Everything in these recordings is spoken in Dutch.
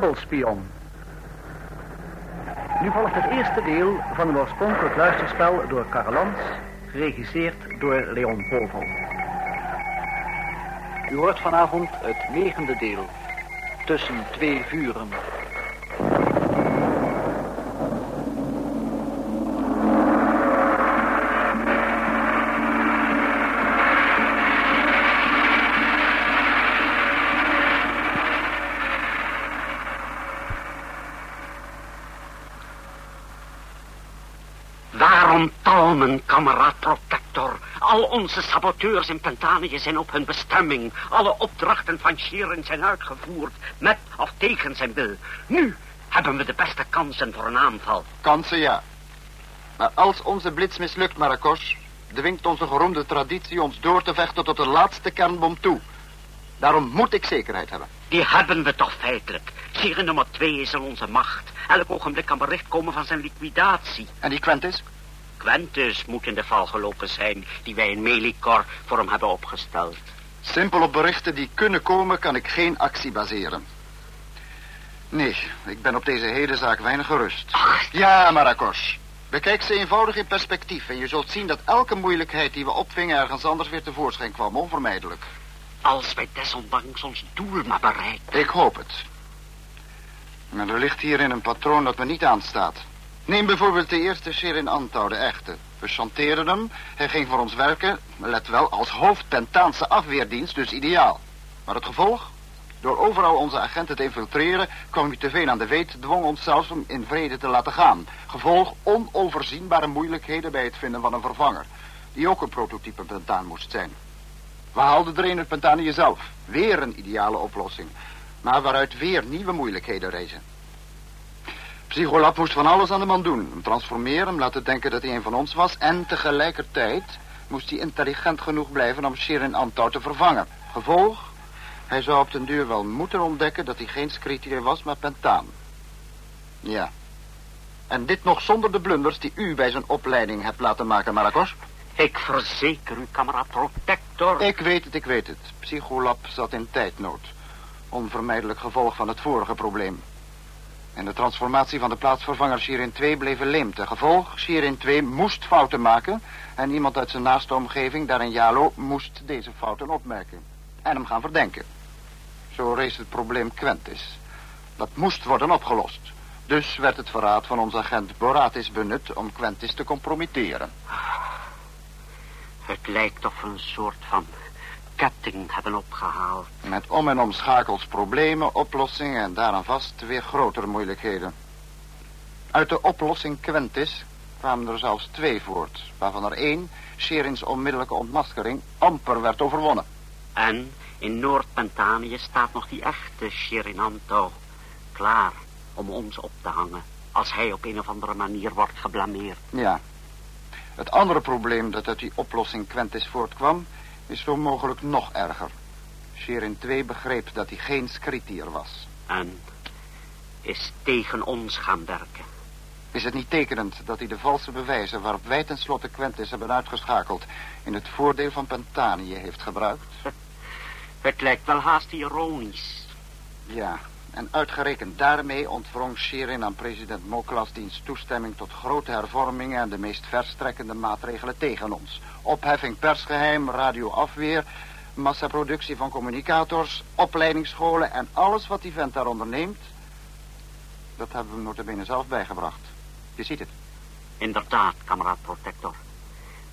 dubbelspion. Nu volgt het eerste deel van een oorspronkelijk luisterspel door Karelans, geregisseerd door Leon Povel. U hoort vanavond het negende deel, Tussen twee vuren. Talmen, kameraad protector? Al onze saboteurs in Pentanië zijn op hun bestemming. Alle opdrachten van Sheeran zijn uitgevoerd, met of tegen zijn wil. Nu hebben we de beste kansen voor een aanval. Kansen, ja. Maar als onze blitz mislukt, Maracos, dwingt onze geroemde traditie ons door te vechten tot de laatste kernbom toe. Daarom moet ik zekerheid hebben. Die hebben we toch feitelijk. Sheeran nummer twee is in onze macht. Elk ogenblik kan bericht komen van zijn liquidatie. En die Quentis? Quentus moet in de val gelopen zijn die wij in Melikor voor hem hebben opgesteld. Simpel op berichten die kunnen komen kan ik geen actie baseren. Nee, ik ben op deze hele zaak weinig gerust. Ach. Ja, Maracos. Bekijk ze eenvoudig in perspectief en je zult zien dat elke moeilijkheid die we opvingen ergens anders weer tevoorschijn kwam, onvermijdelijk. Als wij desondanks ons doel maar bereiken. Ik hoop het. Maar er ligt hierin een patroon dat me niet aanstaat. Neem bijvoorbeeld de eerste Sherin Antau, de echte. We chanteren hem, hij ging voor ons werken, let wel, als hoofd Pentaanse afweerdienst, dus ideaal. Maar het gevolg? Door overal onze agenten te infiltreren, kwam hij te veel aan de weet, dwong ons zelfs om in vrede te laten gaan. Gevolg onoverzienbare moeilijkheden bij het vinden van een vervanger, die ook een prototype Pentaan moest zijn. We haalden er een uit zelf, weer een ideale oplossing, maar waaruit weer nieuwe moeilijkheden reizen. Psycholab moest van alles aan de man doen. Hem transformeren, hem laten denken dat hij een van ons was. En tegelijkertijd moest hij intelligent genoeg blijven om Shirin Antau te vervangen. Gevolg? Hij zou op den duur wel moeten ontdekken dat hij geen Scritier was, maar Pentaan. Ja. En dit nog zonder de blunders die u bij zijn opleiding hebt laten maken, Maracos. Ik verzeker u, kameraad protector. Ik weet het, ik weet het. Psycholab zat in tijdnood. Onvermijdelijk gevolg van het vorige probleem. En de transformatie van de plaatsvervanger Shirin 2 bleef een leemte. Gevolg, Shirin 2 moest fouten maken... en iemand uit zijn naaste omgeving, daar in Jalo, moest deze fouten opmerken. En hem gaan verdenken. Zo rees het probleem Quentis. Dat moest worden opgelost. Dus werd het verraad van onze agent Boratis benut om Quentis te compromitteren. Het lijkt of een soort van ketting hebben opgehaald. Met om en om schakels problemen, oplossingen en daaraan vast weer grotere moeilijkheden. Uit de oplossing Quentis kwamen er zelfs twee voort, waarvan er één, Sherins onmiddellijke ontmaskering, amper werd overwonnen. En in Noord-Pentanië staat nog die echte Sherinanto klaar om ons op te hangen als hij op een of andere manier wordt geblameerd. Ja. Het andere probleem dat uit die oplossing Quentis voortkwam, is zo mogelijk nog erger. Sherin 2 begreep dat hij geen scritier was. En is tegen ons gaan werken. Is het niet tekenend dat hij de valse bewijzen waarop wij tenslotte Quentis hebben uitgeschakeld... in het voordeel van Pentanië heeft gebruikt? Het lijkt wel haast ironisch. Ja, en uitgerekend daarmee ontwrong Sherin aan president Moklas diens toestemming tot grote hervormingen en de meest verstrekkende maatregelen tegen ons. Opheffing persgeheim, radioafweer, massaproductie van communicators, opleidingsscholen en alles wat die vent daar onderneemt, dat hebben we hem notabene zelf bijgebracht. Je ziet het. Inderdaad, kameraad protector.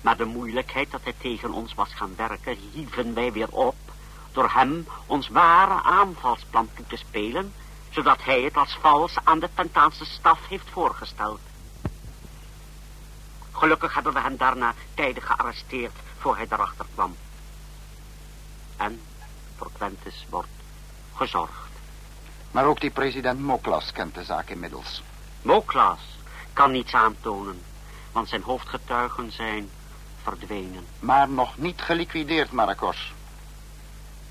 Maar de moeilijkheid dat hij tegen ons was gaan werken, hieven wij weer op door hem ons ware aanvalsplan toe te spelen, zodat hij het als vals aan de Pentaanse staf heeft voorgesteld. Gelukkig hebben we hem daarna tijdig gearresteerd voor hij erachter kwam. En voor Quentis wordt gezorgd. Maar ook die president Moklas kent de zaak inmiddels. Moklas kan niets aantonen, want zijn hoofdgetuigen zijn verdwenen. Maar nog niet geliquideerd, Maracos.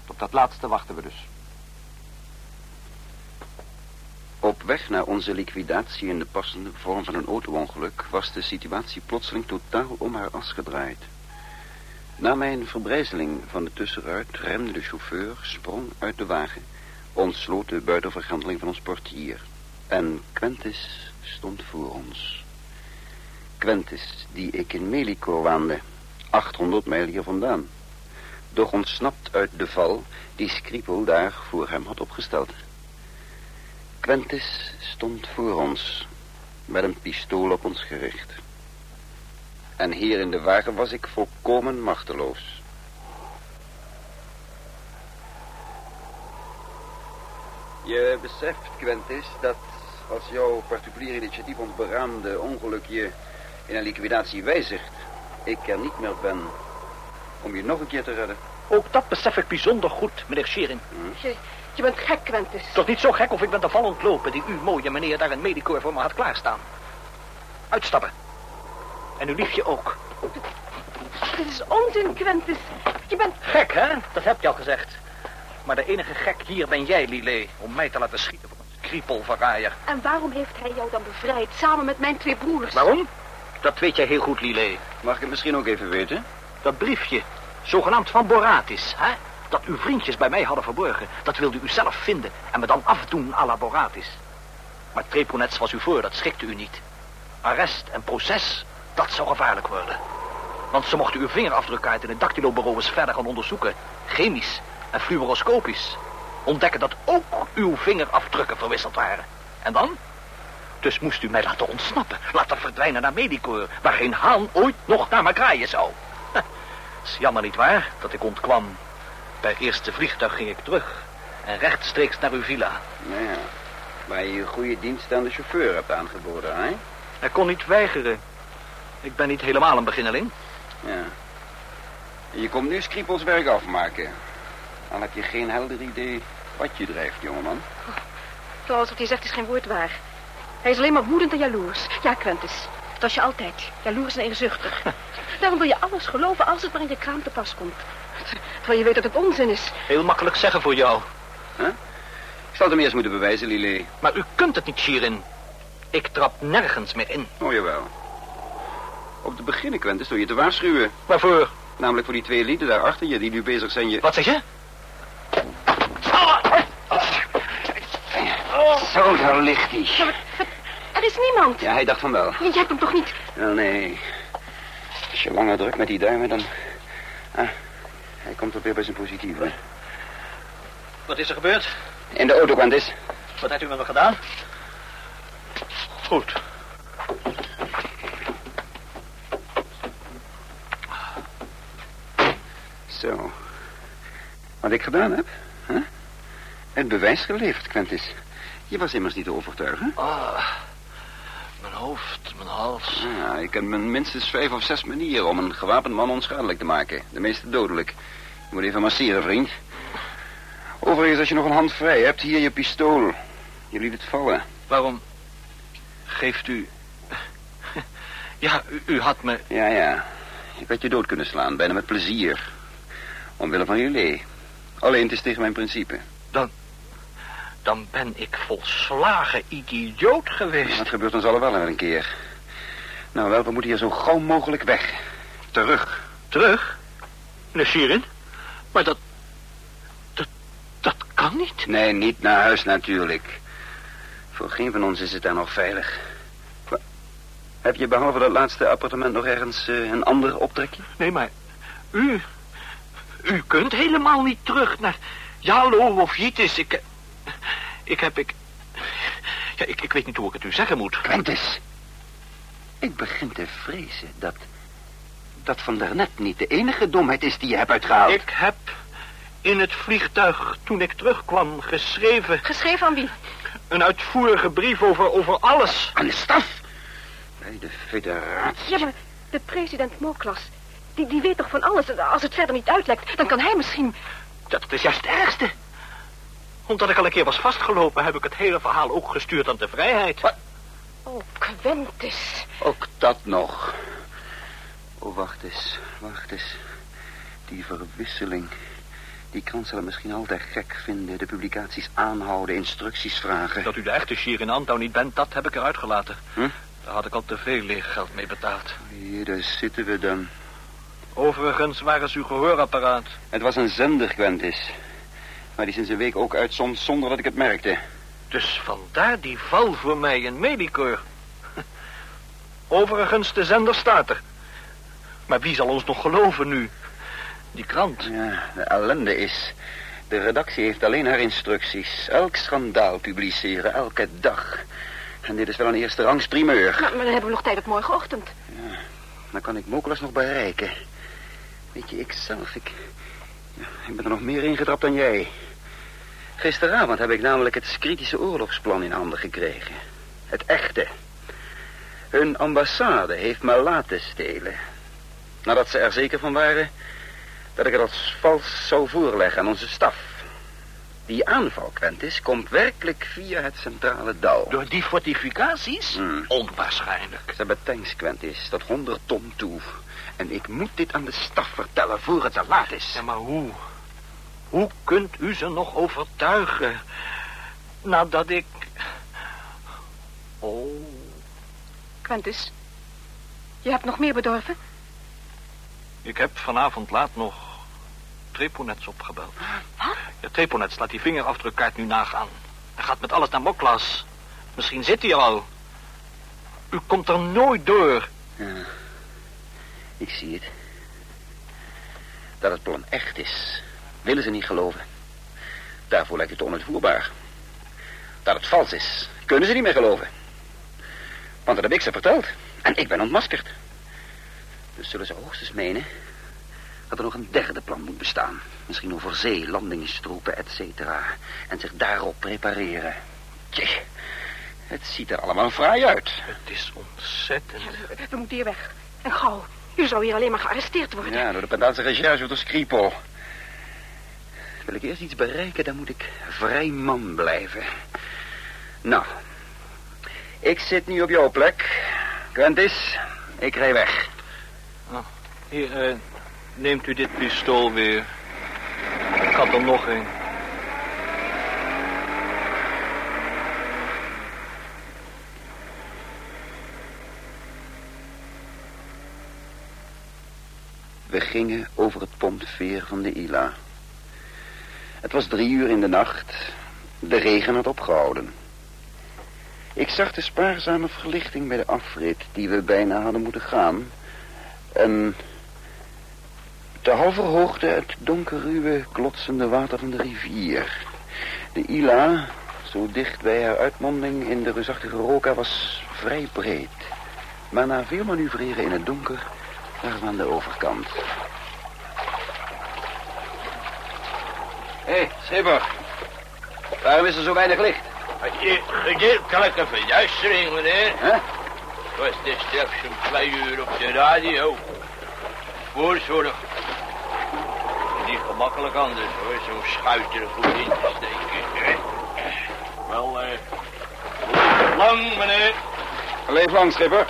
Op dat laatste wachten we dus. Op weg naar onze liquidatie in de passende vorm van een auto-ongeluk was de situatie plotseling totaal om haar as gedraaid. Na mijn verbrijzeling van de tussenruit remde de chauffeur, sprong uit de wagen, ontsloot de buitenvergrendeling van ons portier. En Quentis stond voor ons. Quentis, die ik in Melico waande, 800 mijl hier vandaan. Doch ontsnapt uit de val die Skripel daar voor hem had opgesteld. Quentis stond voor ons, met een pistool op ons gericht. En hier in de wagen was ik volkomen machteloos. Je beseft, Quentis, dat als jouw particulier initiatief ons beraamde ongeluk je in een liquidatie wijzigt, ik er niet meer ben om je nog een keer te redden. Ook dat besef ik bijzonder goed, meneer Sherin. Je, je bent gek, Quentis. Toch niet zo gek of ik ben de val ontlopen die u, mooie meneer, daar in Medicoor voor me had klaarstaan. Uitstappen. En uw liefje ook. Dit is onzin, Quentis. Je bent... Gek, hè? Dat heb je al gezegd. Maar de enige gek hier ben jij, Lillet, om mij te laten schieten voor een kriepelverraaier. En waarom heeft hij jou dan bevrijd, samen met mijn twee broers? Waarom? Dat weet jij heel goed, Lillet. Mag ik het misschien ook even weten? Dat briefje, zogenaamd van Boratis, hè? Dat uw vriendjes bij mij hadden verborgen. Dat wilde u zelf vinden en me dan afdoen à la Boratis. Maar Treponets was u voor, dat schikte u niet. Arrest en proces, dat zou gevaarlijk worden. Want ze mochten uw vingerafdrukken in het dactylobureau eens verder gaan onderzoeken. Chemisch en fluoroscopisch. Ontdekken dat ook uw vingerafdrukken verwisseld waren. En dan? Dus moest u mij laten ontsnappen. Laten verdwijnen naar Medicoor. Waar geen haan ooit nog naar me kraaien zou. Is jammer niet waar dat ik ontkwam. Per eerste vliegtuig ging ik terug. En rechtstreeks naar uw villa. Nou ja, waar je je goede dienst aan de chauffeur hebt aangeboden, hè? Hij kon niet weigeren. Ik ben niet helemaal een beginneling. Ja. En je komt nu Skripels werk afmaken. Dan heb je geen helder idee wat je drijft, jongeman. Zoals wat hij zegt is geen woord waar. Hij is alleen maar woedend en jaloers. Ja, Quentis. Dat was je altijd. Jaloers en eerzuchtig. Daarom wil je alles geloven als het maar in je kraam te pas komt. Terwijl je weet dat het onzin is. Heel makkelijk zeggen voor jou. Ik zal het hem eerst moeten bewijzen, Lillet. Maar u kunt het niet, Shirin. Ik trap nergens meer in. Oh, jawel. Op de beginnen, Quentin, door je te waarschuwen. Waarvoor? Namelijk voor die twee lieden daar achter je, die nu bezig zijn je... Wat zeg je? Zo, daar ligt hij. Ja, er is niemand. Ja, hij dacht van wel. Je hebt hem toch niet... Wel, nee. Als je langer drukt met die duimen, dan... Ah, hij komt ook weer bij zijn positieve. Wat is er gebeurd? In de auto, Quentis. Wat heeft u met me gedaan? Goed. Zo. Wat ik gedaan heb, hè? Het bewijs geleverd, Quentis. Je was immers niet te overtuigen. Ah, mijn hoofd, mijn hals. Ja, ik ken minstens vijf of zes manieren om een gewapend man onschadelijk te maken. De meeste dodelijk. Je moet even masseren, vriend. Overigens, als je nog een hand vrij hebt, hier je pistool. Je liet het vallen. Waarom geeft u... Ja, u, u had me... Ja, ja. Ik had je dood kunnen slaan, bijna met plezier. Omwille van jullie. Alleen het is tegen mijn principe. Dan ben ik volslagen idioot geweest. Dat gebeurt ons allemaal wel een keer. Nou wel, we moeten hier zo gauw mogelijk weg. Terug. Terug? Meneer Shirin? Maar dat... Dat... Dat kan niet. Nee, niet naar huis natuurlijk. Voor geen van ons is het daar nog veilig. Heb je behalve dat laatste appartement nog ergens eh, een ander optrekje? Nee, maar... U... U kunt helemaal niet terug naar... Jalo of Jitis. Ik... Ik heb... Ik... Ja, ik, ik weet niet hoe ik het u zeggen moet. Quentis. Ik begin te vrezen dat... dat van daarnet niet de enige domheid is die je hebt uitgehaald. Ik heb in het vliegtuig, toen ik terugkwam, geschreven... Geschreven aan wie? Een uitvoerige brief over, over alles. Aan de staf. Bij de federatie. Ja, maar de president Moklas... Die, die weet toch van alles. Als het verder niet uitlekt, dan kan hij misschien... Dat is juist het ergste. Omdat ik al een keer was vastgelopen, heb ik het hele verhaal ook gestuurd aan de vrijheid. Oh, Quentis. Ook dat nog. Oh, wacht eens, wacht eens. Die verwisseling. Die krant zal het misschien altijd gek vinden. De publicaties aanhouden, instructies vragen. Dat u de echte Shirin Antau niet bent, dat heb ik eruit gelaten. Hm? Daar had ik al te veel leeg geld mee betaald. Hier, daar zitten we dan. Overigens, waar is uw gehoorapparaat? Het was een zender, Quentis. Maar die sinds een week ook uitzond zonder dat ik het merkte. Dus vandaar die val voor mij in Melikor. Overigens, de zender staat er. Maar wie zal ons nog geloven nu? Die krant. Ja, de ellende is... De redactie heeft alleen haar instructies. Elk schandaal publiceren, elke dag. En dit is wel een eerste rangs primeur. Maar, maar dan hebben we nog tijd op morgenochtend. Dan kan ik Mokelas nog bereiken. Weet je, ik zelf, ik... ik ben er nog meer ingetrapt dan jij. Gisteravond heb ik namelijk het kritische oorlogsplan in handen gekregen. Het echte. Hun ambassade heeft me laten stelen. Nadat ze er zeker van waren dat ik het als vals zou voorleggen aan onze staf. Die aanval, Quentis, komt werkelijk via het centrale dal. Door die fortificaties? Hmm. Onwaarschijnlijk. Ze hebben tanks, Quentis, tot 100 ton toe. En ik moet dit aan de staf vertellen voor het te laat is. Ja, maar hoe? Hoe kunt u ze nog overtuigen? Nadat ik... Oh, Quentus, je hebt nog meer bedorven? ik heb vanavond laat nog Treponets opgebeld. Wat? Ja, Treponets laat die vingerafdrukkaart nu nagaan. Hij gaat met alles naar Moklas. Misschien zit hij er al. U komt er nooit door. Ja, ik zie het. Dat het plan echt is, willen ze niet geloven. Daarvoor lijkt het onuitvoerbaar. Dat het vals is, kunnen ze niet meer geloven. Want dat heb ik ze verteld. En ik ben ontmaskerd. Dus zullen ze hoogstens menen dat er nog een derde plan moet bestaan. Misschien over zee, landingstroepen, et cetera. En zich daarop prepareren. Tje, het ziet er allemaal fraai uit. Het is ontzettend. We moeten hier weg. En gauw. U zou hier alleen maar gearresteerd worden. Ja, door de Pendaanse recherche of de Skripal. Wil ik eerst iets bereiken, dan moet ik vrij man blijven. Nou, ik zit nu op jouw plek. Quentis, ik rij weg. Hier, eh, neemt u dit pistool weer. Ik had er nog een. We gingen over het pontveer van de Ila. Het was drie uur in de nacht. De regen had opgehouden. Ik zag de spaarzame verlichting bij de afrit die we bijna hadden moeten gaan. En te halver hoogte het donkerruwe, klotsende water van de rivier. De Ila, zo dicht bij haar uitmonding in de reusachtige Roka, was vrij breed. Maar na veel manoeuvreren in het donker waren we aan de overkant. Hé, hey, schipper. Waarom is er zo weinig licht? Gedeeltelijke verduistering, meneer. Hè? Was straks om twee uur op de radio. Voorzorg. Niet gemakkelijk anders, hoor. Zo'n schuit er goed in te steken. Wel, eh... lang, meneer. Leef lang, schipper.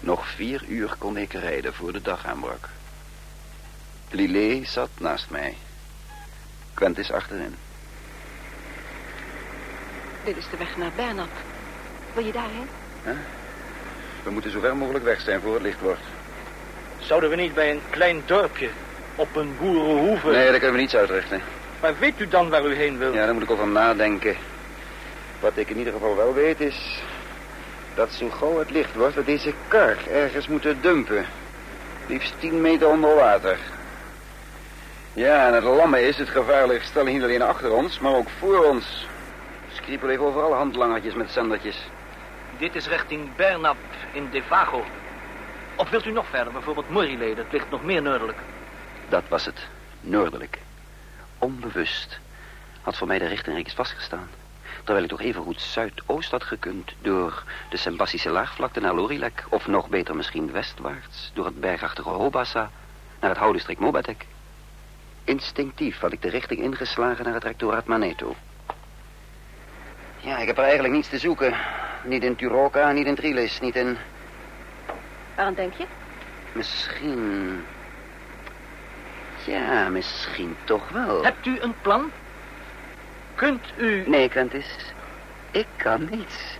Nog vier uur kon ik rijden voor de dag aanbrak. Lillet zat naast mij. Quentis achterin. Dit is de weg naar Bernap. Wil je daarheen? We moeten zo ver mogelijk weg zijn voor het licht wordt. Zouden we niet bij een klein dorpje op een boerenhoeve... Nee, daar kunnen we niets uitrichten. Maar weet u dan waar u heen wilt? Ja, daar moet ik over nadenken. Wat ik in ieder geval wel weet is... dat zo gauw het licht wordt... we deze kar ergens moeten dumpen. Liefst 10 meter onder water. Ja, en het lamme is het gevaarlijk stel niet alleen achter ons... maar ook voor ons. Skriepel heeft overal handlangertjes met zendertjes. Dit is richting Bernap in Devago. Of wilt u nog verder, bijvoorbeeld Morile, dat ligt nog meer noordelijk. Dat was het. Noordelijk. Onbewust had voor mij de richting reeds vastgestaan. Terwijl ik toch even goed zuidoost had gekund... door de Sembasische laagvlakte naar Lorilek... of nog beter misschien westwaarts... door het bergachtige Hobasa... naar het houdenstreek Mobatek. Instinctief had ik de richting ingeslagen naar het rectoraat Maneto. Ja, ik heb er eigenlijk niets te zoeken. Niet in Turoka, niet in Trilis, niet in... Waarom denk je? Misschien... Ja, misschien toch wel. Hebt u een plan? Kunt u... Nee, Quentis. Ik kan niets.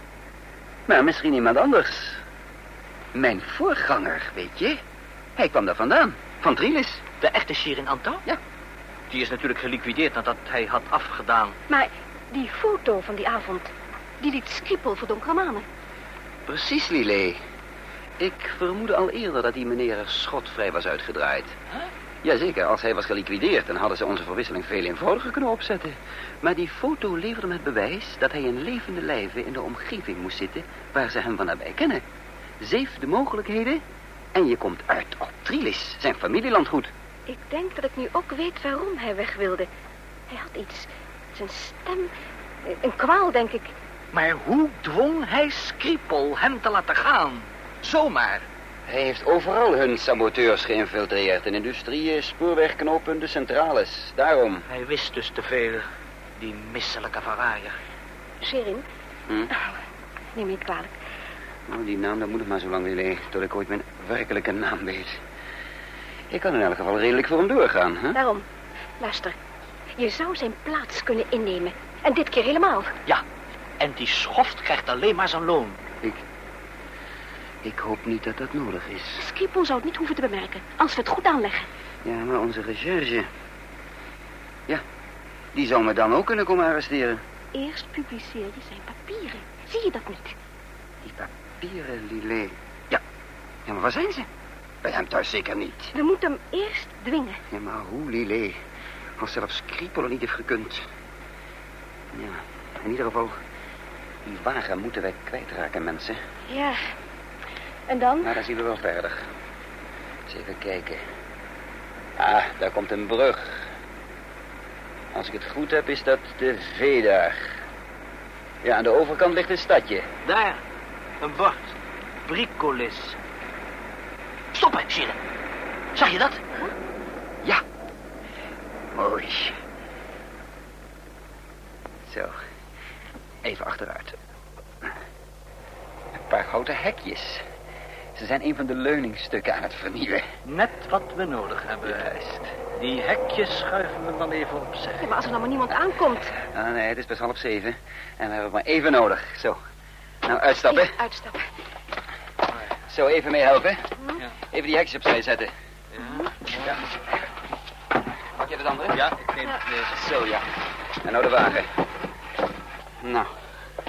Maar misschien iemand anders. Mijn voorganger, weet je. Hij kwam daar vandaan. Van Trilis. De echte Shirin Anto? Ja. Die is natuurlijk geliquideerd nadat hij had afgedaan. Maar die foto van die avond, die liet Skripel voor donkere manen. Precies, Lile. Ik vermoedde al eerder dat die meneer er schotvrij was uitgedraaid. Jazeker, als hij was geliquideerd... dan hadden ze onze verwisseling veel eenvoudiger kunnen opzetten. Maar die foto leverde met bewijs dat hij in levende lijven... in de omgeving moest zitten waar ze hem van nabij kennen. Zeef de mogelijkheden en je komt uit op Trilis, zijn familielandgoed. Ik denk dat ik nu ook weet waarom hij weg wilde. Hij had iets. Zijn stem. Een kwaal, denk ik. Maar hoe dwong hij Skripal hem te laten gaan? Zomaar. Hij heeft overal hun saboteurs geïnfiltreerd. In industrieën, spoorwegknooppunten, centrales. Daarom. Hij wist dus te veel. Die misselijke verraaier. Sherin. Hm? Neem me niet kwalijk. Nou, die naam, dat moet nog maar zo lang willen, tot ik ooit mijn werkelijke naam weet. Ik kan in elk geval redelijk voor hem doorgaan, hè? Daarom. Luister. Je zou zijn plaats kunnen innemen. En dit keer helemaal. Ja, en die schoft krijgt alleen maar zijn loon. Ik... Ik hoop niet dat dat nodig is. Skripel zou het niet hoeven te bemerken. Als we het goed aanleggen. Ja, maar onze recherche... Ja, die zou me dan ook kunnen komen arresteren. Eerst publiceer je zijn papieren. Zie je dat niet? Die papieren, Lile. Ja, ja, maar waar zijn ze? Bij hem thuis zeker niet. We moeten hem eerst dwingen. Ja, maar hoe, Lile? Als zelfs Kriepelen niet heeft gekund. Ja, in ieder geval... Die wagen moeten wij kwijtraken, mensen. Ja. En dan? Maar dan zien we wel verder. Eens even kijken. Ah, daar komt een brug. Als ik het goed heb, is dat de Vedag. Ja, aan de overkant ligt een stadje. Daar, een bord. Bricolis. Stoppen, Shirin. Zag je dat? Ja. Mooi. Zo. Even achteruit. Een paar houten hekjes. Ze zijn een van de leuningsstukken aan het vernieuwen. Net wat we nodig hebben. Juist. Die hekjes schuiven we dan even opzij. Ja, maar als er nou maar niemand aankomt. Ah, nee, het is pas half zeven. En we hebben het maar even nodig. Zo. Nou, uitstappen. Ja, uitstappen. Zo, even meehelpen. Ja. Even die hekjes opzij zetten. Ja. Ja. Pak je het andere? Ja, ik neem deze. Zo, ja. En nou de wagen. Nou,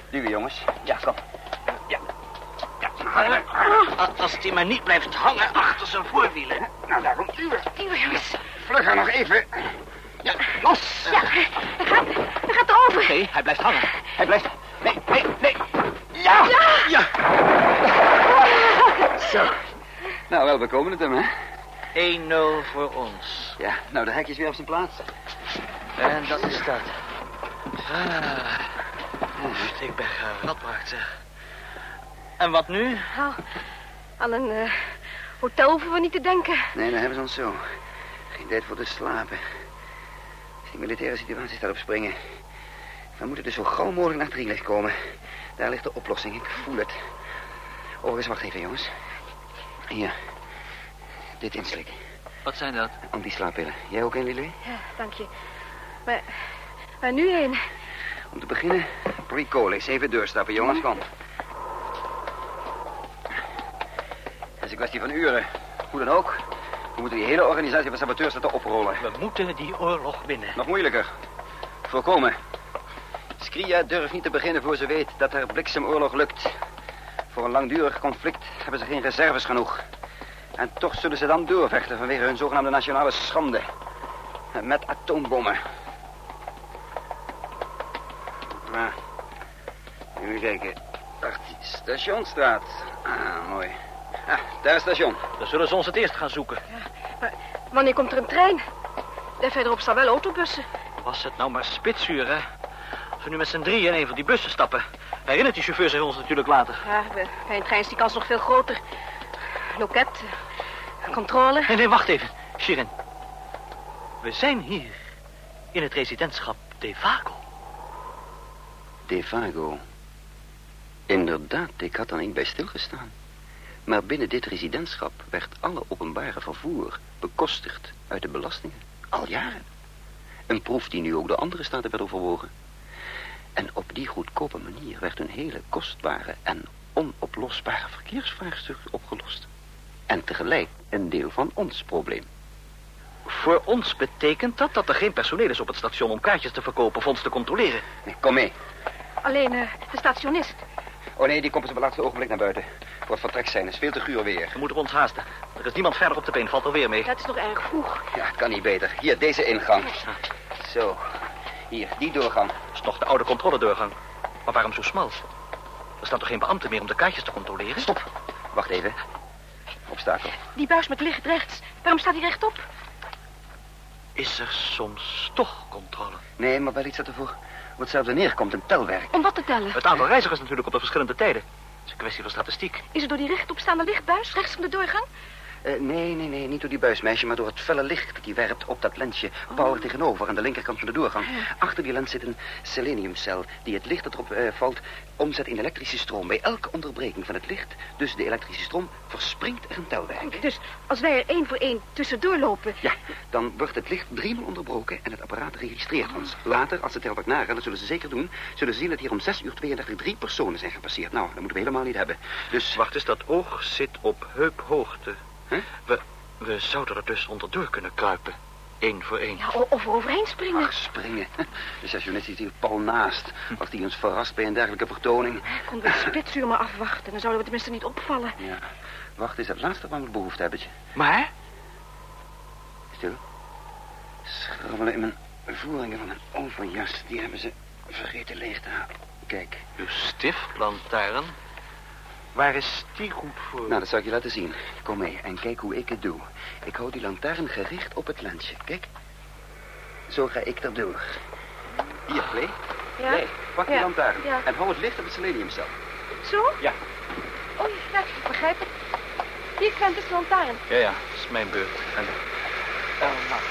duwen jongens. Ja, kom. Ja. Ja, Als die maar niet blijft hangen achter zijn voorwielen. Nou, daar komt duwen. Die jongens. Vlugger nog even. Ja, los. Ja, hij gaat, hij gaat erover. Nee, hij blijft hangen. Hij blijft... Nee, nee, nee. Ja! Ja. Zo. Nou, wel, we komen het hem, hè? 1-0 voor ons. Ja, nou, de hekjes weer op zijn plaats. En dat is dat. Ah, oef, ik ben geradbraakt, zeg. En wat nu? Nou, aan een eh, hotel hoeven we niet te denken. Nee, dan hebben ze ons zo. Geen tijd voor te slapen. Die militaire situatie staat op springen. We moeten dus zo gauw mogelijk naar Triles komen. Daar ligt de oplossing, ik voel het. Overigens, wacht even, jongens. Hier. Dit inslik. Wat zijn dat? Antislaappillen. Jij ook een, Lily? Ja, dank je. Maar waar nu heen? Om te beginnen, pre-colis. Even doorstappen, jongens. Kom. Het is een kwestie van uren. Hoe dan ook. We moeten die hele organisatie van saboteurs laten oprollen. We moeten die oorlog winnen. Nog moeilijker. Voorkomen. Skria durft niet te beginnen voor ze weet dat er bliksemoorlog lukt. Voor een langdurig conflict hebben ze geen reserves genoeg. En toch zullen ze dan doorvechten vanwege hun zogenaamde nationale schande. Met atoombommen. Maar, even kijken. Stationstraat. Ah, mooi. Ah, daar is het station. Dan zullen ze ons het eerst gaan zoeken. Maar wanneer komt er een trein? Daar verderop staan wel autobussen. Was het nou maar spitsuur, hè? Als we nu met z'n drieën in een van die bussen stappen... herinnert die chauffeur zich ons natuurlijk later. Ja, bij bij een trein is die kans nog veel groter. Loket, eh, controle. Nee, nee, wacht even. Shirin. We zijn hier in het residentschap De Vago. Devago. Inderdaad, ik had er niet bij stilgestaan. Maar binnen dit residentschap werd alle openbare vervoer bekostigd uit de belastingen. Al jaren. Een proef die nu ook door andere staten werd overwogen. En op die goedkope manier werd een hele kostbare en onoplosbare verkeersvraagstuk opgelost. En tegelijk een deel van ons probleem. Voor ons betekent dat dat er geen personeel is op het station om kaartjes te verkopen of ons te controleren. Nee, kom mee. Alleen eh, de stationist. Oh nee, die komt op het laatste ogenblik naar buiten. Voor het vertrek zijn, het is veel te guur weer. We moeten ons haasten. Er is niemand verder op de been, valt er weer mee. Het is nog erg vroeg. Ja, kan niet beter. Hier, deze ingang. Zo. Hier, die doorgang. Dat is nog de oude controledoorgang. Maar waarom zo smal? Er staan toch geen beambten meer om de kaartjes te controleren? Stop. Wacht even. Obstakel. Die buis met licht rechts. Waarom staat hij rechtop? Is er soms toch controle? Nee, maar wel iets dat er voor op hetzelfde neerkomt. Een telwerk. Om wat te tellen? Het aantal reizigers natuurlijk op de verschillende tijden. Het is een kwestie van statistiek. Is het door die rechtopstaande lichtbuis rechts van de doorgang? Eh, nee, nee, nee, niet door die buismeisje, maar door het felle licht dat die werpt op dat lensje. Power tegenover, aan de linkerkant van de doorgang. Achter die lens zit een seleniumcel die het licht dat erop eh, valt omzet in elektrische stroom. Bij elke onderbreking van het licht, dus de elektrische stroom, verspringt er een telwerk. Dus als wij er één voor één tussendoor lopen... Ja, dan wordt het licht driemaal onderbroken en het apparaat registreert ons. Later, als ze telwerk nagaan, dat zullen ze zeker doen... zullen ze zien dat hier om 6 uur 32 drie personen zijn gepasseerd. Nou, dat moeten we helemaal niet hebben. Dus... Wacht eens, dat oog zit op heuphoogte. Huh? We, we zouden er dus onderdoor kunnen kruipen. Eén voor één. Ja, of er overheen springen. Ach, springen. De sessionist zit hier pal naast. Als die ons verrast bij een dergelijke vertoning. Konden we het spitsuur maar afwachten. Dan zouden we tenminste niet opvallen. Ja, wacht is het laatste waar we behoefte hebben. tje. Maar? Stil. Schrabbelen in mijn voeringen van een overjas. Die hebben ze vergeten leeg te halen. Kijk. Uw stiftlantaarn? Waar is die goed voor? Nou, dat zal ik je laten zien. Kom mee en kijk hoe ik het doe. Ik hou die lantaarn gericht op het lensje. Kijk. Zo ga ik erdoor. Hier, Play. Ja? Nee, pak die Ja, lantaarn. ja. En hou het licht op het seleniumcel. Zo? Ja. Oh, ja, ik begrijp het. Hier, Quentin, de lantaarn. Ja, ja, dat is mijn beurt. En... Oh, Max.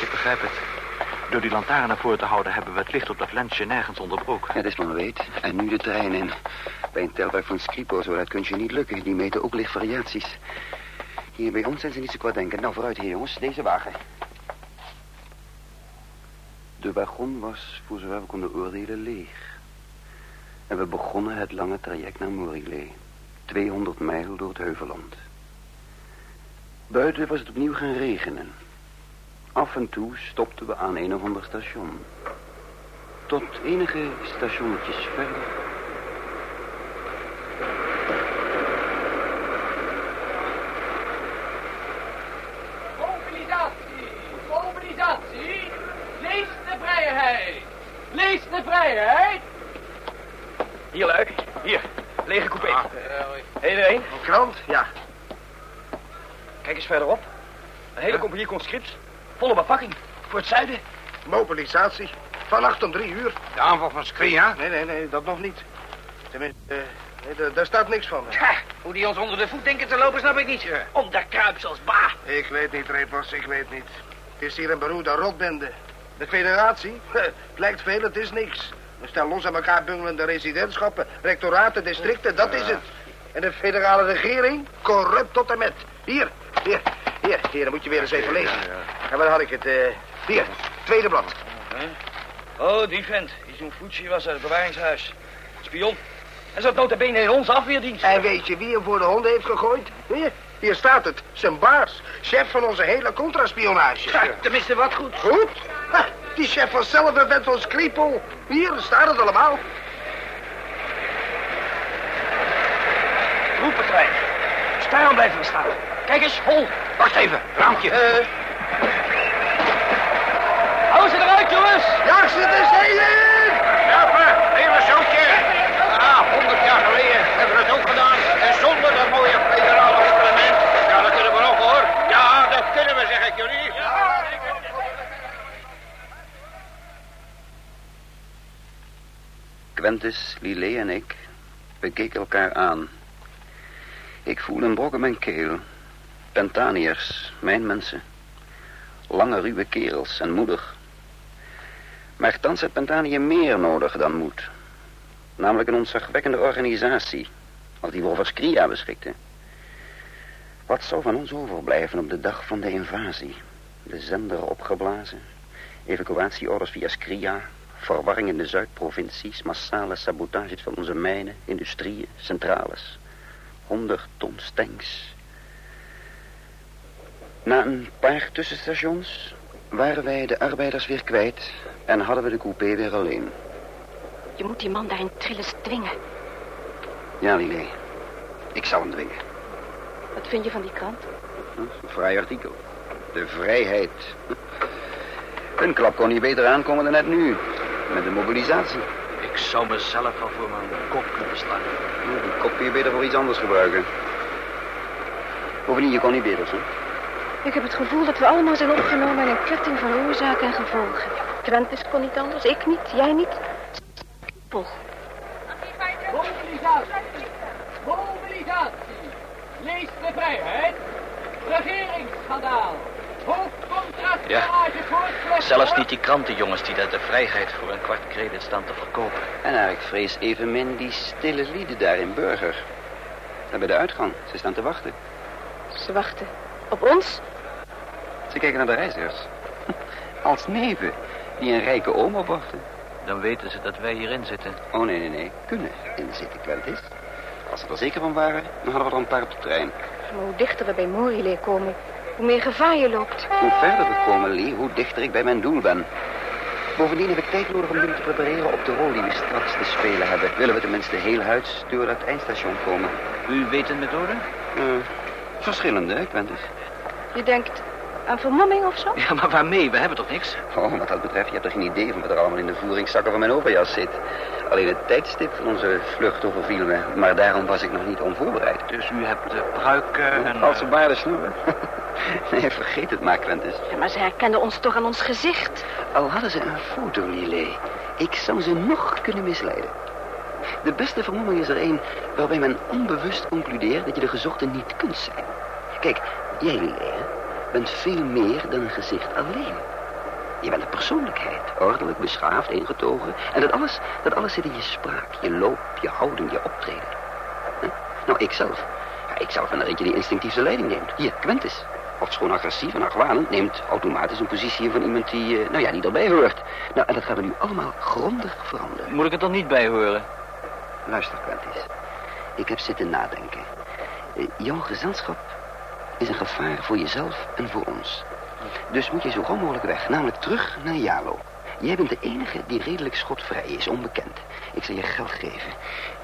Ik begrijp het. Door die lantaarn naar voren te houden... hebben we het licht op dat lensje nergens onderbroken. Ja, dat is maar weet. En nu de trein in. Bij een telwerk van Scripo, zo dat kunt je niet lukken. Die meten ook lichtvariaties. Hier bij ons zijn ze niet zo kwaad denken. Nou, vooruit hier, jongens. Deze wagen. De wagon was, voor zover we konden oordelen, leeg. En we begonnen het lange traject naar Morillé. 200 mijl door het heuvelland. Buiten was het opnieuw gaan regenen. Af en toe stopten we aan een of ander station. Tot enige stationnetjes verder. Mobilisatie, mobilisatie. Lees de vrijheid. Lees de vrijheid. Hier, Luik. Hier. Lege coupé. Ah, Iedereen? Krant? Ja. Kijk eens verderop. Een hele compagnie conscripts. Volle bepakking. Voor het zuiden. Mobilisatie. Vannacht om drie uur. De aanval van Skria? Nee, nee, nee, dat nog niet. Tenminste, eh, nee, daar- staat niks van. Hoe die ons onder de voet denken te lopen, snap ik niet. Om de kruips als ba. Ik weet niet, Repos, ik weet niet. Het is hier een beroerde rotbende. De federatie? Het lijkt veel, het is niks. We staan los aan elkaar bungelende residentschappen, rectoraten, districten, dat is het. En de federale regering? Corrupt tot en met. Hier, hier, hier, hier, dan moet je weer eens even lezen. En waar had ik het? eh, hier, tweede blad. Oh, die vent. Die zo'n Fucci was uit het bewaringshuis. Spion. En zat nota bene in onze afweerdienst. En weet je wie hem voor de honden heeft gegooid? Hier, hier staat het. Zijn baas. Chef van onze hele contraspionage. Tenminste, wat goed. Goed? Ha, die chef was zelf een vent van Skripal. Hier staat het allemaal. Roepentrein. Daarom blijven we staan. Kijk eens, vol. Wacht even, raampje. Eh, Hou ze eruit, jongens. ja, ze de zeeën! Helpen, hele zootje. Ah, honderd jaar geleden hebben we het ook gedaan. En zonder dat mooie federale reglement. Ja, dat kunnen we ook hoor. Ja, dat kunnen we, zeg ik jullie. Quentis, Lillet en ik, we keken elkaar aan. Ik voelde een brok in mijn keel. Pentaniërs, mijn mensen. Lange, ruwe kerels en moedig. Maar thans heeft Pentanië meer nodig dan moed. Namelijk een ontzagwekkende organisatie, als die we over Skria beschikten. Wat zou van ons overblijven op de dag van de invasie? De zender opgeblazen, Evacuatieorders via Skria, verwarring in de Zuidprovincies, massale sabotages van onze mijnen, industrieën, centrales. 100 ton tanks. Na een paar tussenstations waren wij de arbeiders weer kwijt en hadden we de coupé weer alleen. Je moet die man daar in Trilles dwingen. Ja, Lillet. Ik zal hem dwingen. Wat vind je van die krant? Hm, Een vrij artikel. De vrijheid. Een klap kon niet beter aankomen dan net nu. Met de mobilisatie. Ik zou mezelf wel voor mijn kop kunnen slaan. Die kop kun je beter voor iets anders gebruiken. Bovendien, je kon niet beter, hè? Ik heb het gevoel dat we allemaal zijn opgenomen in een ketting van oorzaken en gevolgen. Quentis kon niet anders, ik niet, jij niet. Pol. Mobilisatie. Mobilisatie. Lees de vrijheid. Regeringsschandaal. Hoofdcontract Ja. Zelfs niet die krantenjongens die daar de vrijheid voor een kwart credit staan te verkopen. En nou, ik vrees evenmin die stille lieden daar in Burger. Daar bij de uitgang. Ze staan te wachten. Ze wachten. Op ons? Ze kijken naar de reizigers. Als neven die een rijke oom opwachten. Dan weten ze dat wij hierin zitten. Oh, nee, nee, nee. Kunnen inzitten, Quentis. Als ze er zeker van waren, dan hadden we er een paar op de trein. Maar hoe dichter we bij Morile komen, hoe meer gevaar je loopt. Hoe verder we komen, Lee, hoe dichter ik bij mijn doel ben. Bovendien heb ik tijd nodig om jullie te prepareren op de rol die we straks te spelen hebben. Willen we tenminste heel huids door het eindstation komen. U weet een methode? Eh, verschillende, hè, Quentis? Je denkt aan vermomming of zo? Ja, maar waarmee? We hebben toch niks? Oh, wat dat betreft, je hebt er geen idee van wat er allemaal in de voeringszakken van mijn overjas zit. Alleen het tijdstip van onze vlucht overviel me, maar daarom was ik nog niet onvoorbereid. Dus u hebt de pruiken en... Als ze baarden snoeren. nee, vergeet het maar, Quentis. Ja, maar ze herkenden ons toch aan ons gezicht. Al hadden ze een foto, Lillet. Ik zou ze nog kunnen misleiden. De beste vermomming is er een waarbij men onbewust concludeert dat je de gezochte niet kunt zijn. Kijk, jij, Lillet, hè, bent veel meer dan een gezicht alleen. Je bent een persoonlijkheid, ordelijk, beschaafd, ingetogen. En dat alles, dat alles zit in je spraak, je loop, je houding, je optreden. Hè? Nou, ikzelf. Ja, ikzelf ben er eentje die instinctief de leiding neemt. Hier, Quentis. Ofschoon agressief en argwanend, neemt automatisch een positie van iemand die, eh, nou ja, niet erbij hoort. Nou, en dat gaan we nu allemaal grondig veranderen. Moet ik het er niet bij horen? Luister, Quentis. Ik heb zitten nadenken. Eh, jouw gezelschap is een gevaar voor jezelf en voor ons. Dus moet je zo gauw mogelijk weg, namelijk terug naar Jalo. Jij bent de enige die redelijk schotvrij is, onbekend. Ik zal je geld geven.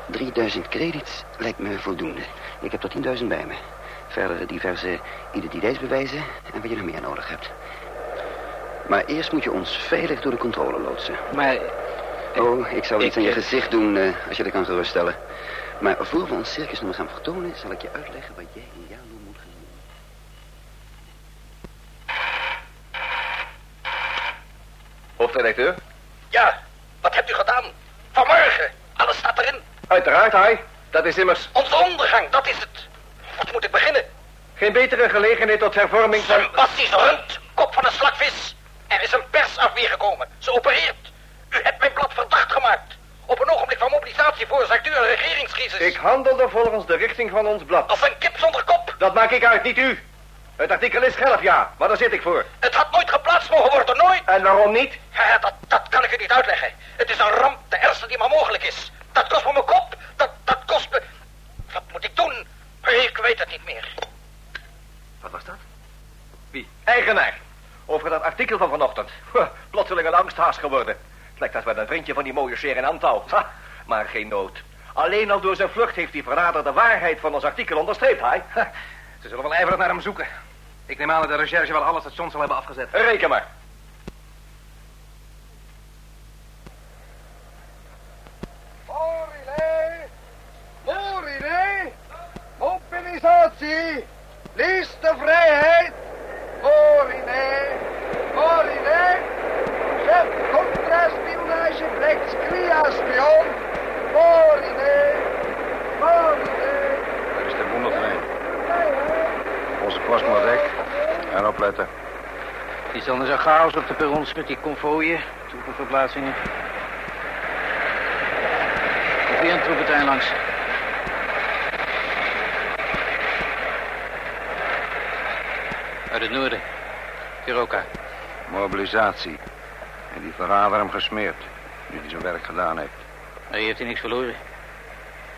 3000 credits lijkt me voldoende. Ik heb er 10.000 bij me. Verder diverse identiteitsbewijzen en wat je nog meer nodig hebt. Maar eerst moet je ons veilig door de controle loodsen. Maar Oh, ik zou Ik- iets aan je gezicht doen eh, als je dat kan geruststellen. Maar voor we ons circusnummer gaan vertonen, zal ik je uitleggen wat jij in Jalo moet gaan doen. Hoofdredacteur? Ja, wat hebt u gedaan? Vanmorgen. Alles staat erin. Uiteraard, hij. Dat is immers Onze ondergang, dat is het. Wat moet ik beginnen? geen betere gelegenheid tot hervorming van... Sebastisch Rund, kop van een slakvis. Er is een persafweer gekomen. Ze opereert. U hebt mijn blad verdacht gemaakt. Op een ogenblik van mobilisatie veroorzaakt u een regeringscrisis. Ik handelde volgens de richting van ons blad. Als een kip zonder kop. Dat maak ik uit, niet u. Het artikel is gelf, ja, maar daar zit ik voor. Het had nooit geplaatst mogen worden. En waarom niet? Ja, dat, dat kan ik u niet uitleggen. Het is een ramp, de ergste die maar mogelijk is. Dat kost me mijn kop. Dat, dat kost me... Wat moet ik doen? Ik weet het niet meer. Wat was dat? Wie? Eigenaar. Over dat artikel van vanochtend. Huh, plotseling een angsthaas geworden. Het lijkt als met een vriendje van die mooie sheer in. Ha, maar geen nood. Alleen al door zijn vlucht heeft die verrader de waarheid van ons artikel onderstreept, hij. Ze zullen wel ijverig naar hem zoeken. Ik neem aan dat de recherche wel alle stations zal hebben afgezet. Reken maar. Morile! Morile! Mobilisatie! Lees de vrijheid! Morile! Morile! Chef contraspionage blijkt Skria-spion! Morile! Dat is de wondertrein. Onze post maar dek. En opletten. Iets anders dan chaos op de perrons met die konvooien, troepenverplaatsingen. Een troepentrein langs. Uit het noorden. Kiroka. Mobilisatie. En die verrader hem gesmeerd. Nu hij zijn werk gedaan heeft. Nee, heeft hij niks verloren.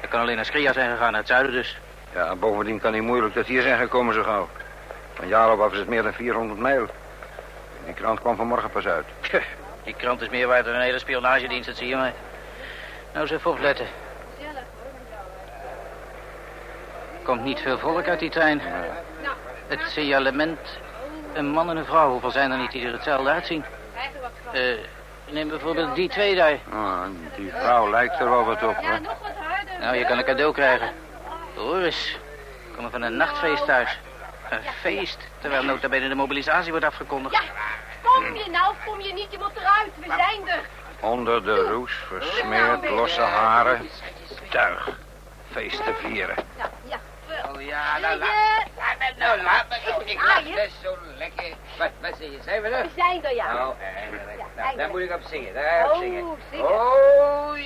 Hij kan alleen naar Skria zijn gegaan, naar het zuiden dus. Ja, bovendien kan hij moeilijk dat hier zijn gekomen zo gauw. Van Jarop af is het meer dan 400 mijl. Die krant kwam vanmorgen pas uit. Die krant is meer waard dan een hele spionagedienst, dat zie je maar. Nou, eens even opletten. Komt niet veel volk uit die trein. Het signalement, een man en een vrouw. Hoeveel zijn er niet die er hetzelfde uitzien? Eh, neem bijvoorbeeld die twee daar. Oh, die vrouw lijkt er wel wat op, hè? Nou, je kan een cadeau krijgen. Hoor eens, we komen van een nachtfeest thuis. Een feest, terwijl nota bene de mobilisatie wordt afgekondigd. Ja, kom je nou kom je niet? Je moet eruit. We zijn er. Onder de roes, versmeerd, losse haren. Tuig. Feest te vieren. Ja, ja. Oh ja, nou laat, nou, laat me nou. Ik lach best zo lekker. Wat, wat zeg je, zijn we er? We zijn er, ja. Oh, eindelijk. Nou, daar moet ik op zingen, daar op Oh, zingen. zingen. Oh,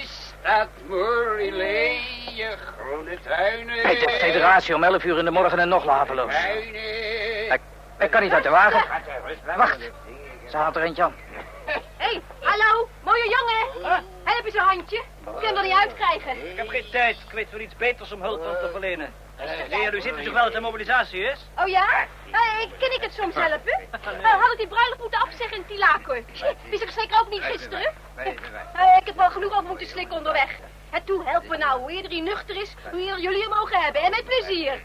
Moorlee, je groene tuinen. Hey, de federatie om 11 uur in de morgen en nog laveloos. Tuinen. Ik kan niet uit de wagen. Wacht, ze haalt er eentje aan. Hallo, mooie jongen. Help eens een handje. Ik kan er niet uitkrijgen. Ik heb geen tijd. Ik weet wel iets beters om hulp aan te verlenen. Nee, u zit natuurlijk wel dat de mobilisatie is. Oh ja? Eh, kan ik het soms helpen? Uh, had ik die bruiloft moeten afzeggen in Tilacor? Wist ik zeker ook niet gisteren? Eh, ik heb wel genoeg op moeten slikken onderweg. En toe, help me nou. Hoe eerder hij nuchter is, hoe eerder jullie hem mogen hebben. En met plezier.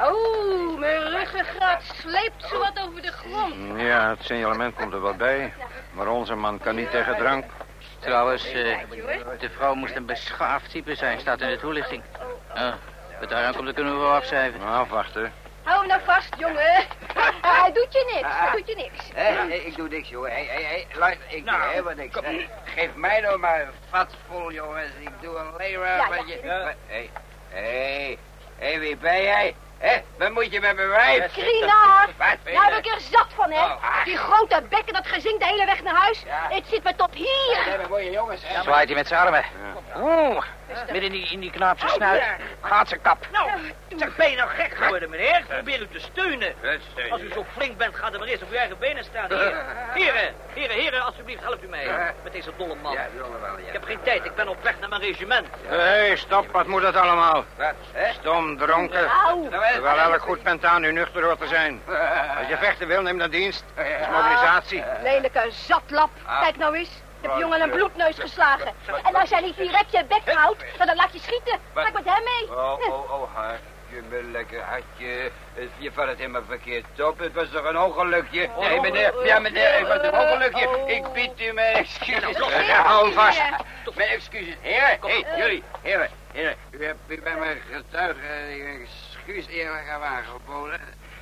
Oh, mijn ruggengraat sleept zo wat over de grond. Ja, het signalement komt er wel bij. Maar onze man kan niet tegen drank. Trouwens, eh, de vrouw moest een beschaafd type zijn, staat in de toelichting. Uh, wat daar aankomt, dat kunnen we wel afschrijven. Nou, afwachten. Hou hem nou vast, jongen. Hij doet je niks, hij doet je niks. Hé, ik doe niks, jongen. Hé, hé, hé, luister, ik doe Nou, helemaal niks. hè. Geef mij nou maar een vat vol, jongens. Ik doe alleen maar Ja, wat ja. je... Hé, hé, hé, wie ben jij? Hé, wat moet je met mijn wijf? Wat vind nou heb ik er zat van, hè. Oh, Die grote bekken, dat gezing de hele weg naar huis. Ja. Het zit me tot hier. Hé, maar mooie jongens, hè? Zwaait hij met zijn armen. Oeh, midden in die, in die knaap zijn snuit. Gaat zijn kap. Nou, zeg, ben je nou gek geworden, meneer? Ik probeer u te steunen. Als u zo flink bent, gaat er maar eerst op uw eigen benen staan. Hier, heren, heren, heren, alsjeblieft, helpt u mij met deze dolle man. Ja, wel, Ik ja. heb geen tijd, ik ben op weg naar mijn regiment. Hé, hey, stop. Wat moet dat allemaal? Wat, hè? Stom, dronken. Au. Hè? Terwijl elk goed bent aan u nuchter hoort te zijn. Als je vechten wil, neem dan dienst. Dat is mobilisatie. Lelijke zatlap. Kijk nou eens. Je hebt jongen een bloedneus geslagen. En als jij niet direct je bek houdt, dan dan laat je schieten. Ga ik met hem mee. Oh, oh, oh, hartje, mijn lekker hartje. Je valt het helemaal verkeerd op. Het was toch een ongelukje? Nee, meneer. Ja, meneer, het was een ongelukje. Ik bied u mijn excuses. Ja, hou vast. Mijn excuses. Heren, hé, jullie, heren, heren. U hebt u bij mijn getuige een excuus eerlijk aan aangeboden.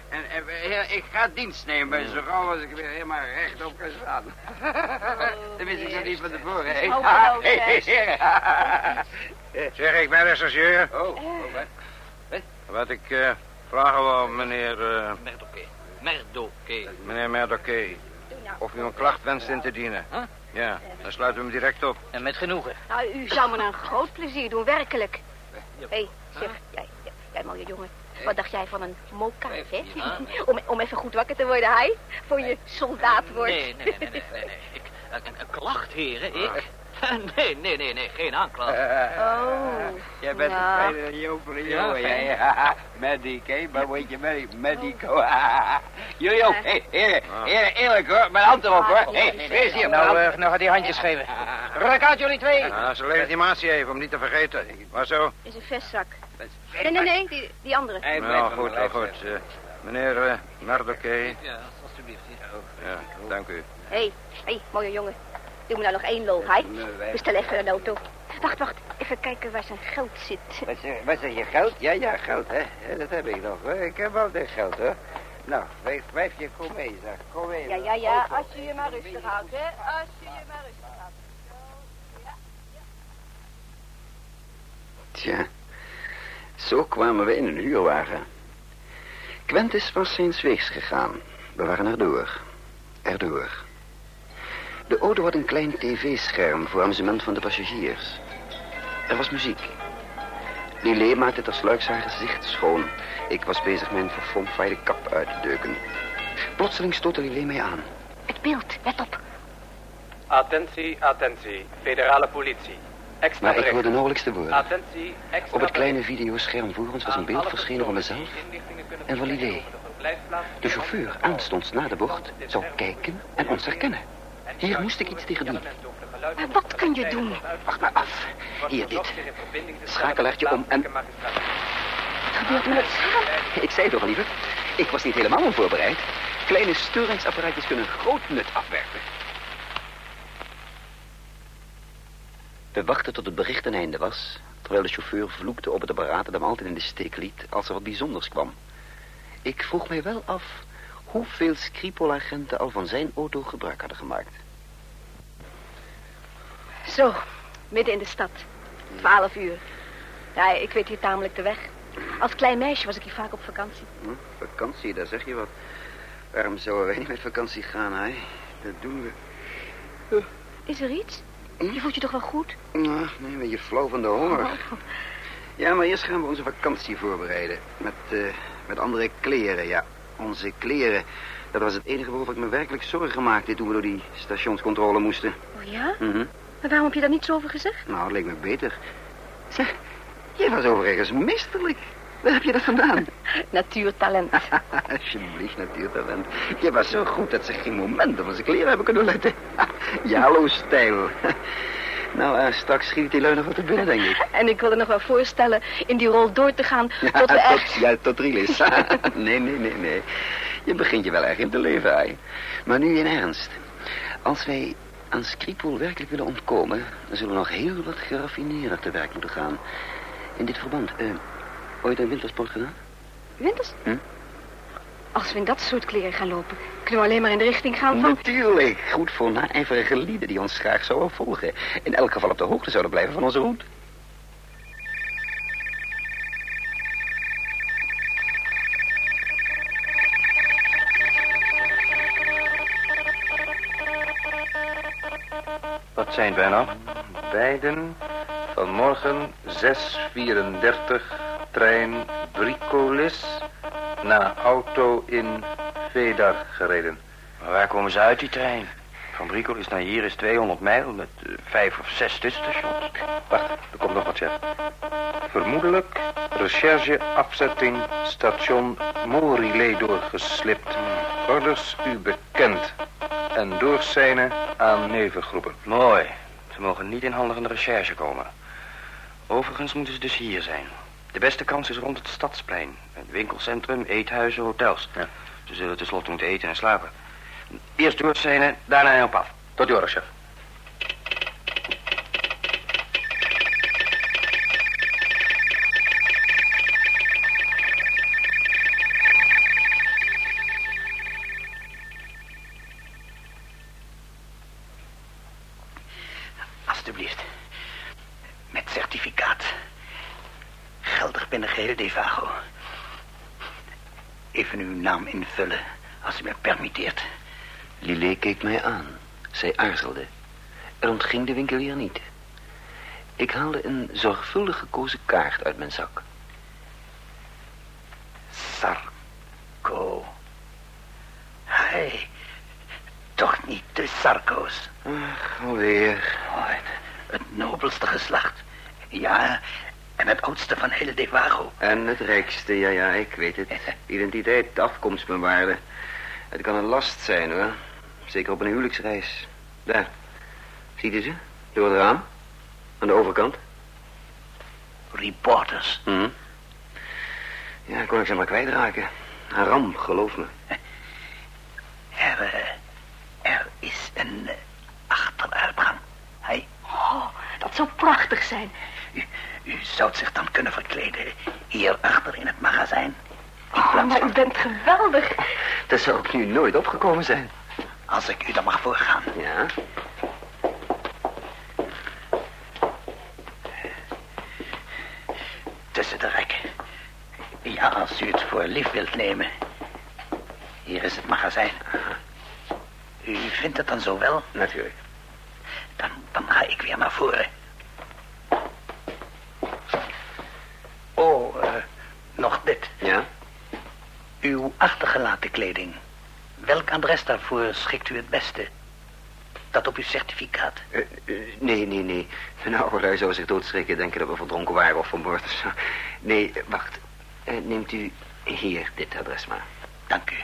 En, en ik ga dienst nemen, zo gauw als ik weer helemaal rechtop kan staan. Dat wist ik nog niet van tevoren, hé, heren. Zeg, ik ben rechercheur. Oh, oh, wat? Wat ik eh, vragen wou, meneer, eh, Merdoké, Merdoké. meneer Merdoké. Of u een klacht wenst in te dienen. Huh? Ja, dan sluiten we hem direct op. En met genoegen. Nou, u zou me een groot plezier doen, werkelijk. Hé, hey, zeg, jij, jij, jij mooie jongen. Wat dacht jij van een moka, hè? Om, om even goed wakker te worden, hij? Voor je soldaat wordt. Nee, nee, nee, nee, nee. nee. Ik, een, een klacht, heren, ik? Nee, nee, nee, nee, geen aanklacht. Oh. Jij bent Nou. een jopere Ja, jongen. fijn. Ja, ja. Medic, hè? Maar weet je, medic, medico. Jullie ook. Hé, heren, heren, eerlijk hoor. Mijn hand erop hoor. Hé, wees hier. Nou, eh, nou gaat hij handjes geven. Ruk uit jullie twee. Nou, zijn legitimatie even, om niet te vergeten. Maar zo? Is een vestzak. Nee, nee, nee, die, die andere. Hij Nou, goed, nou, goed. eh, meneer eh Merdoké. Ja, alsjeblieft. Ja, dank u. Hé, hey, hey, mooie jongen. Doe me nou nog één lol, hij. Bestel even een auto. Wacht, wacht. Even kijken waar zijn geld zit. Wat zeg, wat zeg je, geld? Ja, ja, geld, hè? Dat heb ik nog, hoor. Ik heb altijd geld, hoor. Nou, wijf, wijfje, kom mee, zeg. Kom mee. Ja, ja, ja. Als je je maar rustig houdt, hè. Als je je maar rustig houdt. Tja, zo kwamen we in een huurwagen. Quentis was zijns weegs gegaan. We waren erdoor. Erdoor. De auto had een klein tv-scherm voor amusement van de passagiers. Er was muziek. Lillet maakte tersluiks haar gezicht schoon. Ik was bezig mijn verfomfaaide kap uit te deuken. Plotseling stootte Lillet mij aan. Het beeld, let op. Attentie, attentie. Federale politie. Extra Maar ik hoorde nauwelijks de woorden. Attentie, extra Op het kleine videoscherm voor ons was een Aan beeld verschenen van mezelf en van over de chauffeur aanstonds na de bocht zou kijken en ons herkennen. Hier moest ik iets tegen doen. Maar wat kun je doen? Wacht maar af. Hier, dit. Schakelertje om en... Wat gebeurt er met het scherm? Ik zei toch, lieve, ik was niet helemaal onvoorbereid. Kleine störingsapparaatjes kunnen groot nut afwerpen. We wachten tot het bericht ten einde was, terwijl de chauffeur vloekte op het apparaat en hem altijd in de steek liet als er wat bijzonders kwam. Ik vroeg mij wel af hoeveel Skripol-agenten al van zijn auto gebruik hadden gemaakt. Zo, midden in de stad. Twaalf uur. Ja, ik weet hier tamelijk de weg. Als klein meisje was ik hier vaak op vakantie. Hm, vakantie, daar zeg je wat. Waarom zouden wij niet met vakantie gaan, hè? Dat doen we. Is er iets? Je voelt je toch wel goed? Nou, nee, een beetje flauw van de honger. Ja, maar eerst gaan we onze vakantie voorbereiden. Met, eh, met andere kleren, ja. Onze kleren. Dat was het enige waarover ik me werkelijk zorgen maakte toen we door die stationscontrole moesten. Oh ja? Mhm. Maar waarom heb je daar niets over gezegd? Nou, het leek me beter. Zeg, jij was overigens meesterlijk. Waar heb je dat vandaan? Natuurtalent. Alsjeblieft, natuurtalent. Je was zo goed dat ze geen moment op onze kleren hebben kunnen letten. Jalo-stijl. Nou, eh, straks schiet die nog wat te binnen, denk ik. En ik wilde nog wel voorstellen in die rol door te gaan tot we echt... Ja, tot Rielis. nee, nee, nee, nee. Je begint je wel erg in te leven, hè. Maar nu in ernst. Als wij aan Skripol werkelijk willen ontkomen... dan zullen we nog heel wat geraffineerder te werk moeten gaan. In dit verband, eh, ooit een wintersport gedaan? Winters? Hm? Als we in dat soort kleren gaan lopen, kunnen we alleen maar in de richting gaan van... Natuurlijk. Goed voor naijverige lieden die ons graag zouden volgen. In elk geval op de hoogte zouden blijven van onze route. Wat zijn wij nou? Beiden vanmorgen 6.34 trein Bricolis naar auto in Vedar gereden. Maar waar komen ze uit, die trein? Van Briekolis naar hier is 200 mijl met eh, vijf of zes tussenstations. Wacht, er komt nog wat, chef. Vermoedelijk recherche afzetting station Morilé doorgeslipt. Orders u bekend. En doorzijnen aan nevengroepen. Mooi. Ze mogen niet in handen van de recherche komen. Overigens moeten ze dus hier zijn. De beste kans is rond het stadsplein. Het winkelcentrum, eethuizen, hotels. Ze zullen tenslotte moeten eten en slapen. Eerst doorzijnen, daarna op af. Tot uw chef. Alsjeblieft. Met certificaat. Geldig binnen geheel Devago. Even uw naam invullen, als u me permitteert. Lillet keek mij aan. Zij aarzelde. Er ontging de winkelier niet. Ik haalde een zorgvuldig gekozen kaart uit mijn zak. Sarko. Hij. Toch niet de Sarko's. Ach, alweer. Oh, het, het nobelste geslacht. Ja, en het oudste van heel Devago. En het rijkste, ja, ja, ik weet het. Identiteit, afkomstbewaarde. Het kan een last zijn, hoor. Zeker op een huwelijksreis. Daar. Ziet u ze? Door het raam. Aan de overkant. Reporters. Hm. Ja, kon ik ze maar kwijtraken. Een ramp, geloof me. Er, eh, er is een eh, achteruitgang. Hij, Oh, dat zou prachtig zijn. U, zou zich dan kunnen verkleden hier achter in het magazijn. In Oh, maar u bent geweldig. Dat zou ik nu nooit opgekomen zijn. als ik u dan mag voorgaan. Ja? Tussen de rekken. Ja, als u het voor lief wilt nemen. Hier is het magazijn. U vindt het dan zo wel? Natuurlijk. Dan, dan ga ik weer naar voren. Oh, eh, Ja? Uw achtergelaten kleding. Welk adres daarvoor schikt u het beste? dat op uw certificaat? Eh, eh, nee, nee, nee. Mijn oude lui zou zich doodschrikken, denken dat we verdronken waren of vermoord of zo. Nee, wacht. Eh, neemt u hier dit adres maar. Dank u.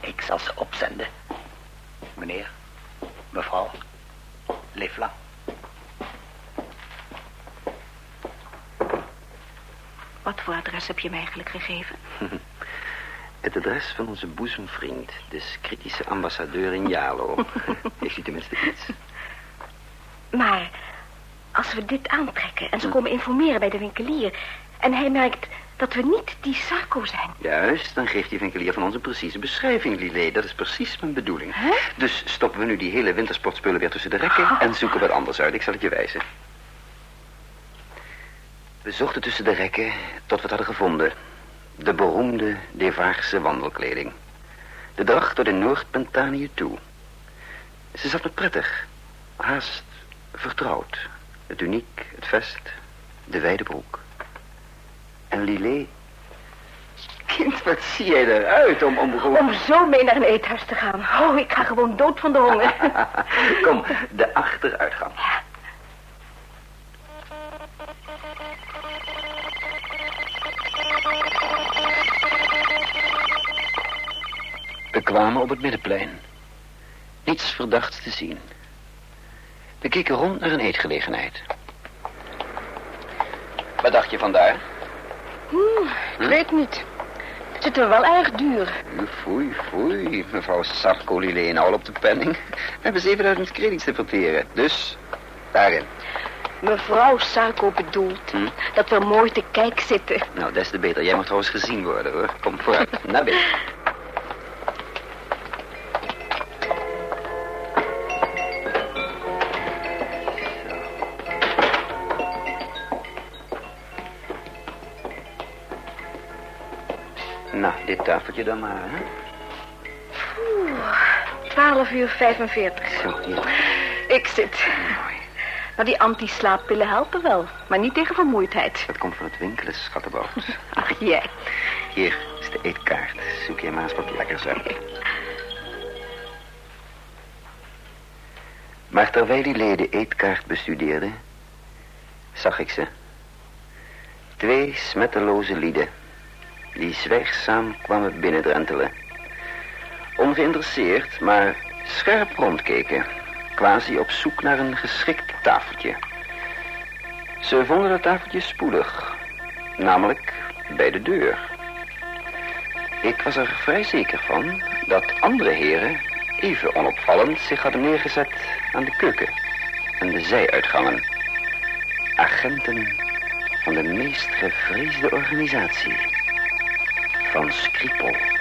Ik zal ze opzenden. Meneer, mevrouw, leef lang. Wat voor adres heb je mij eigenlijk gegeven? Het adres van onze boezemvriend, de kritische ambassadeur in Jalo. Heeft u tenminste iets? Maar als we dit aantrekken en ze komen informeren bij de winkelier... en hij merkt dat we niet die Sarko zijn... Juist, dan geeft die winkelier van ons een precieze beschrijving, Lillet. Dat is precies mijn bedoeling. Dus stoppen we nu die hele wintersportspullen weer tussen de rekken... en zoeken wat anders uit. Ik zal het je wijzen. We zochten tussen de rekken tot we het hadden gevonden. De beroemde Devaarse wandelkleding. De dracht door de Noord-Pentanië toe. Ze zat me prettig. Haast vertrouwd. Het uniek, het vest, de wijde broek. En Lillet... Kind, wat zie jij eruit om... Om, gewoon- Om zo mee naar een eethuis te gaan. Oh, ik ga gewoon dood van de honger. Kom, de achteruitgang. We kwamen op het middenplein. Niets verdachts te zien. We keken rond naar een eetgelegenheid. Wat dacht je vandaar? Hmm, ik weet niet. Het zit er wel erg duur. Foei, foei. Mevrouw Sarko Lillet al op de penning. We hebben 7000 credits te verteren. Dus, daarin. Mevrouw Sarko bedoelt Hm? dat we mooi te kijk zitten. Nou, des te beter. Jij mag trouwens gezien worden, hoor. Kom vooruit, naar binnen. Nou, dit tafeltje dan maar, hè? Oeh, 12 uur 45. Zo, hier. Ik zit. Nou, die anti-slaappillen helpen wel, maar niet tegen vermoeidheid. Dat komt van het winkelen, schattenbout. Ach, jij. Hier is de eetkaart. Zoek je maar eens wat lekkers uit. Maar terwijl die leden eetkaart bestudeerde, zag ik ze. Twee smetteloze lieden, die zwijgzaam kwamen binnendrentelen. Ongeïnteresseerd, maar scherp rondkeken, quasi op zoek naar een geschikt tafeltje. Ze vonden het tafeltje spoedig, namelijk bij de deur. Ik was er vrij zeker van dat andere heren even onopvallend zich hadden neergezet aan de keuken en de zijuitgangen. Agenten van de meest gevreesde organisatie. Van Skripal.